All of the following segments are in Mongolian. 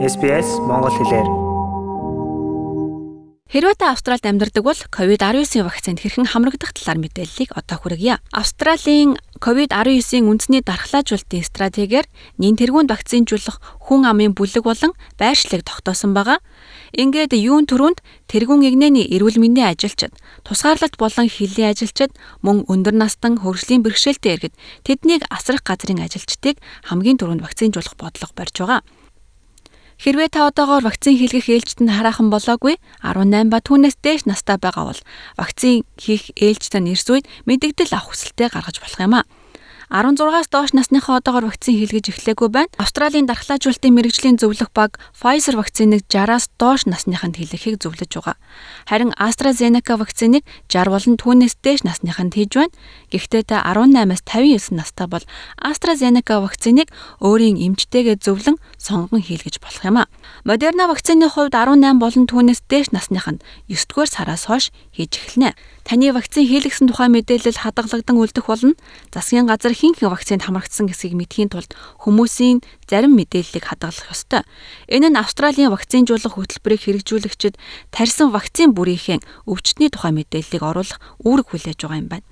SBS Монгол хэлээр. Хэрвээ та Австралид амьдардаг бол COVID-19 вакцинд хэрхэн хамрагдах талаар мэдээллийг одоо хүргье. Австралийн COVID-19-ийн үндэсний дархлаажуулалтын стратегиэр нин тэргуунд вакцинжуулах хүн амын бүлэг болон байршлыг тогтоосон байгаа. Ингээд юун төрөнд тэргуун игнэний эрүүл мэндийн ажилчид, тусгаарлалт болон хилийн ажилчид, мөн өндөр настан хөгжлийн бэрхшээлтэй иргэд тэднийг асрах газрын ажилчдыг хамгийн түрүүнд вакцинжуулах бодлого барьж байгаа. Хэрвээ та одоогоор вакцин хийлгэх ээлжид нь хараахан болоогүй 18 ба түүнээс дээш настай байгаа бол вакцин хийх ээлжид нь эрс үед мэдэгдэл авах хүсэлтээ гаргаж болох юм а. 16-аас доош насныхаа одоогоор вакцин хийлгэж эхлэхгүй байна. Австралийн дархлаажуулалтын мэрэгжлийн зөвлөх баг Pfizer вакциныг 60-аас доош насныханд хийлгэхийг зөвлөж байгаа. Харин AstraZeneca вакциныг 60 болон түүнээс дээш насныханд хийж байна. Гэхдээ та 18-аас 59 настай бол AstraZeneca вакциныг өөрийн эмчтэйгээ зөвлөн сонгон хийлгэж болох юм а. Moderna вакцины хувьд 18 болон түүнээс дээш насныханд 9 дугаар сараас хойш хийж эхэлнэ. Таны вакцин хийлгэсэн тухай мэдээлэл хадгалагдан үлдэх болно. Засгийн газар хинхэн вакцинд хамрагдсан гэсгийг мэдхийн тулд хүмүүсийн зарим мэдээллийг хадгалах ёстой. Энэ нь Австралийн вакцинжуулах хөтөлбөрийг хэрэгжүүлэгчид тарьсан вакцин бүрийнхээ өвчтний тухай мэдээллийг оруулах үүрэг хүлээж байгаа юм байна.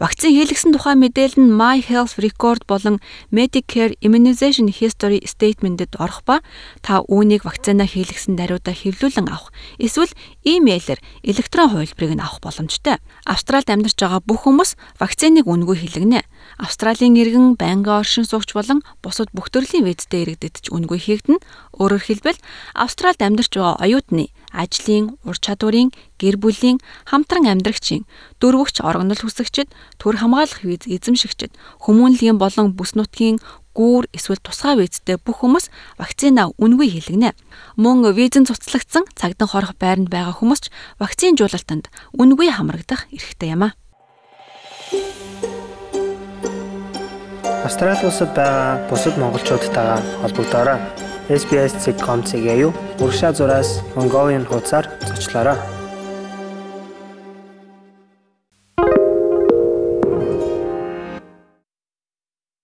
Вакцин хийлгэсэн тухай мэдээлэл нь My Health Record болон Medicare Immunization History Statement-д орох ба та үүнийг вакцина хийлгэсэн даруйдаа хэвлүүлэн авах эсвэл имэйлээр электрон хувилбарыг нь авах боломжтой. Австралид амьдарч байгаа бүх хүмүүс вакциныг үнгүй хийлгэнэ. Австралийн иргэн, байнгын оршин суугч болон бусад бүх төрлийн визтэй иргэдэд ч үнгүй хийгдэнэ. Өөрөөр хэлбэл Австралид амьдарч байгаа оюутны ажлын, ур чадварын, гэр бүлийн, хамтран амьдрагчийн, дөрвөгч оргонол хүсэгчид, төр хамгаалах виз эзэмшигчид, хүмүүнлэгийн болон бүс нутгийн гүүр эсвэл тусгай визтэй бүх хүмүүс вакцина үнгүй хийлгэнэ. Мөн визэн цуцлагдсан цагдан хорох байранд байгаа хүмүүс ч вакцинжуулалтанд үнгүй хамрагдах эрхтэй юм а. Австрали улсад байгаа бусад монголчуудтайгаа холбогдоорой. SBS.com-ийг аюу урагшаа зураас Mongolian хуудасаар зочлоорой.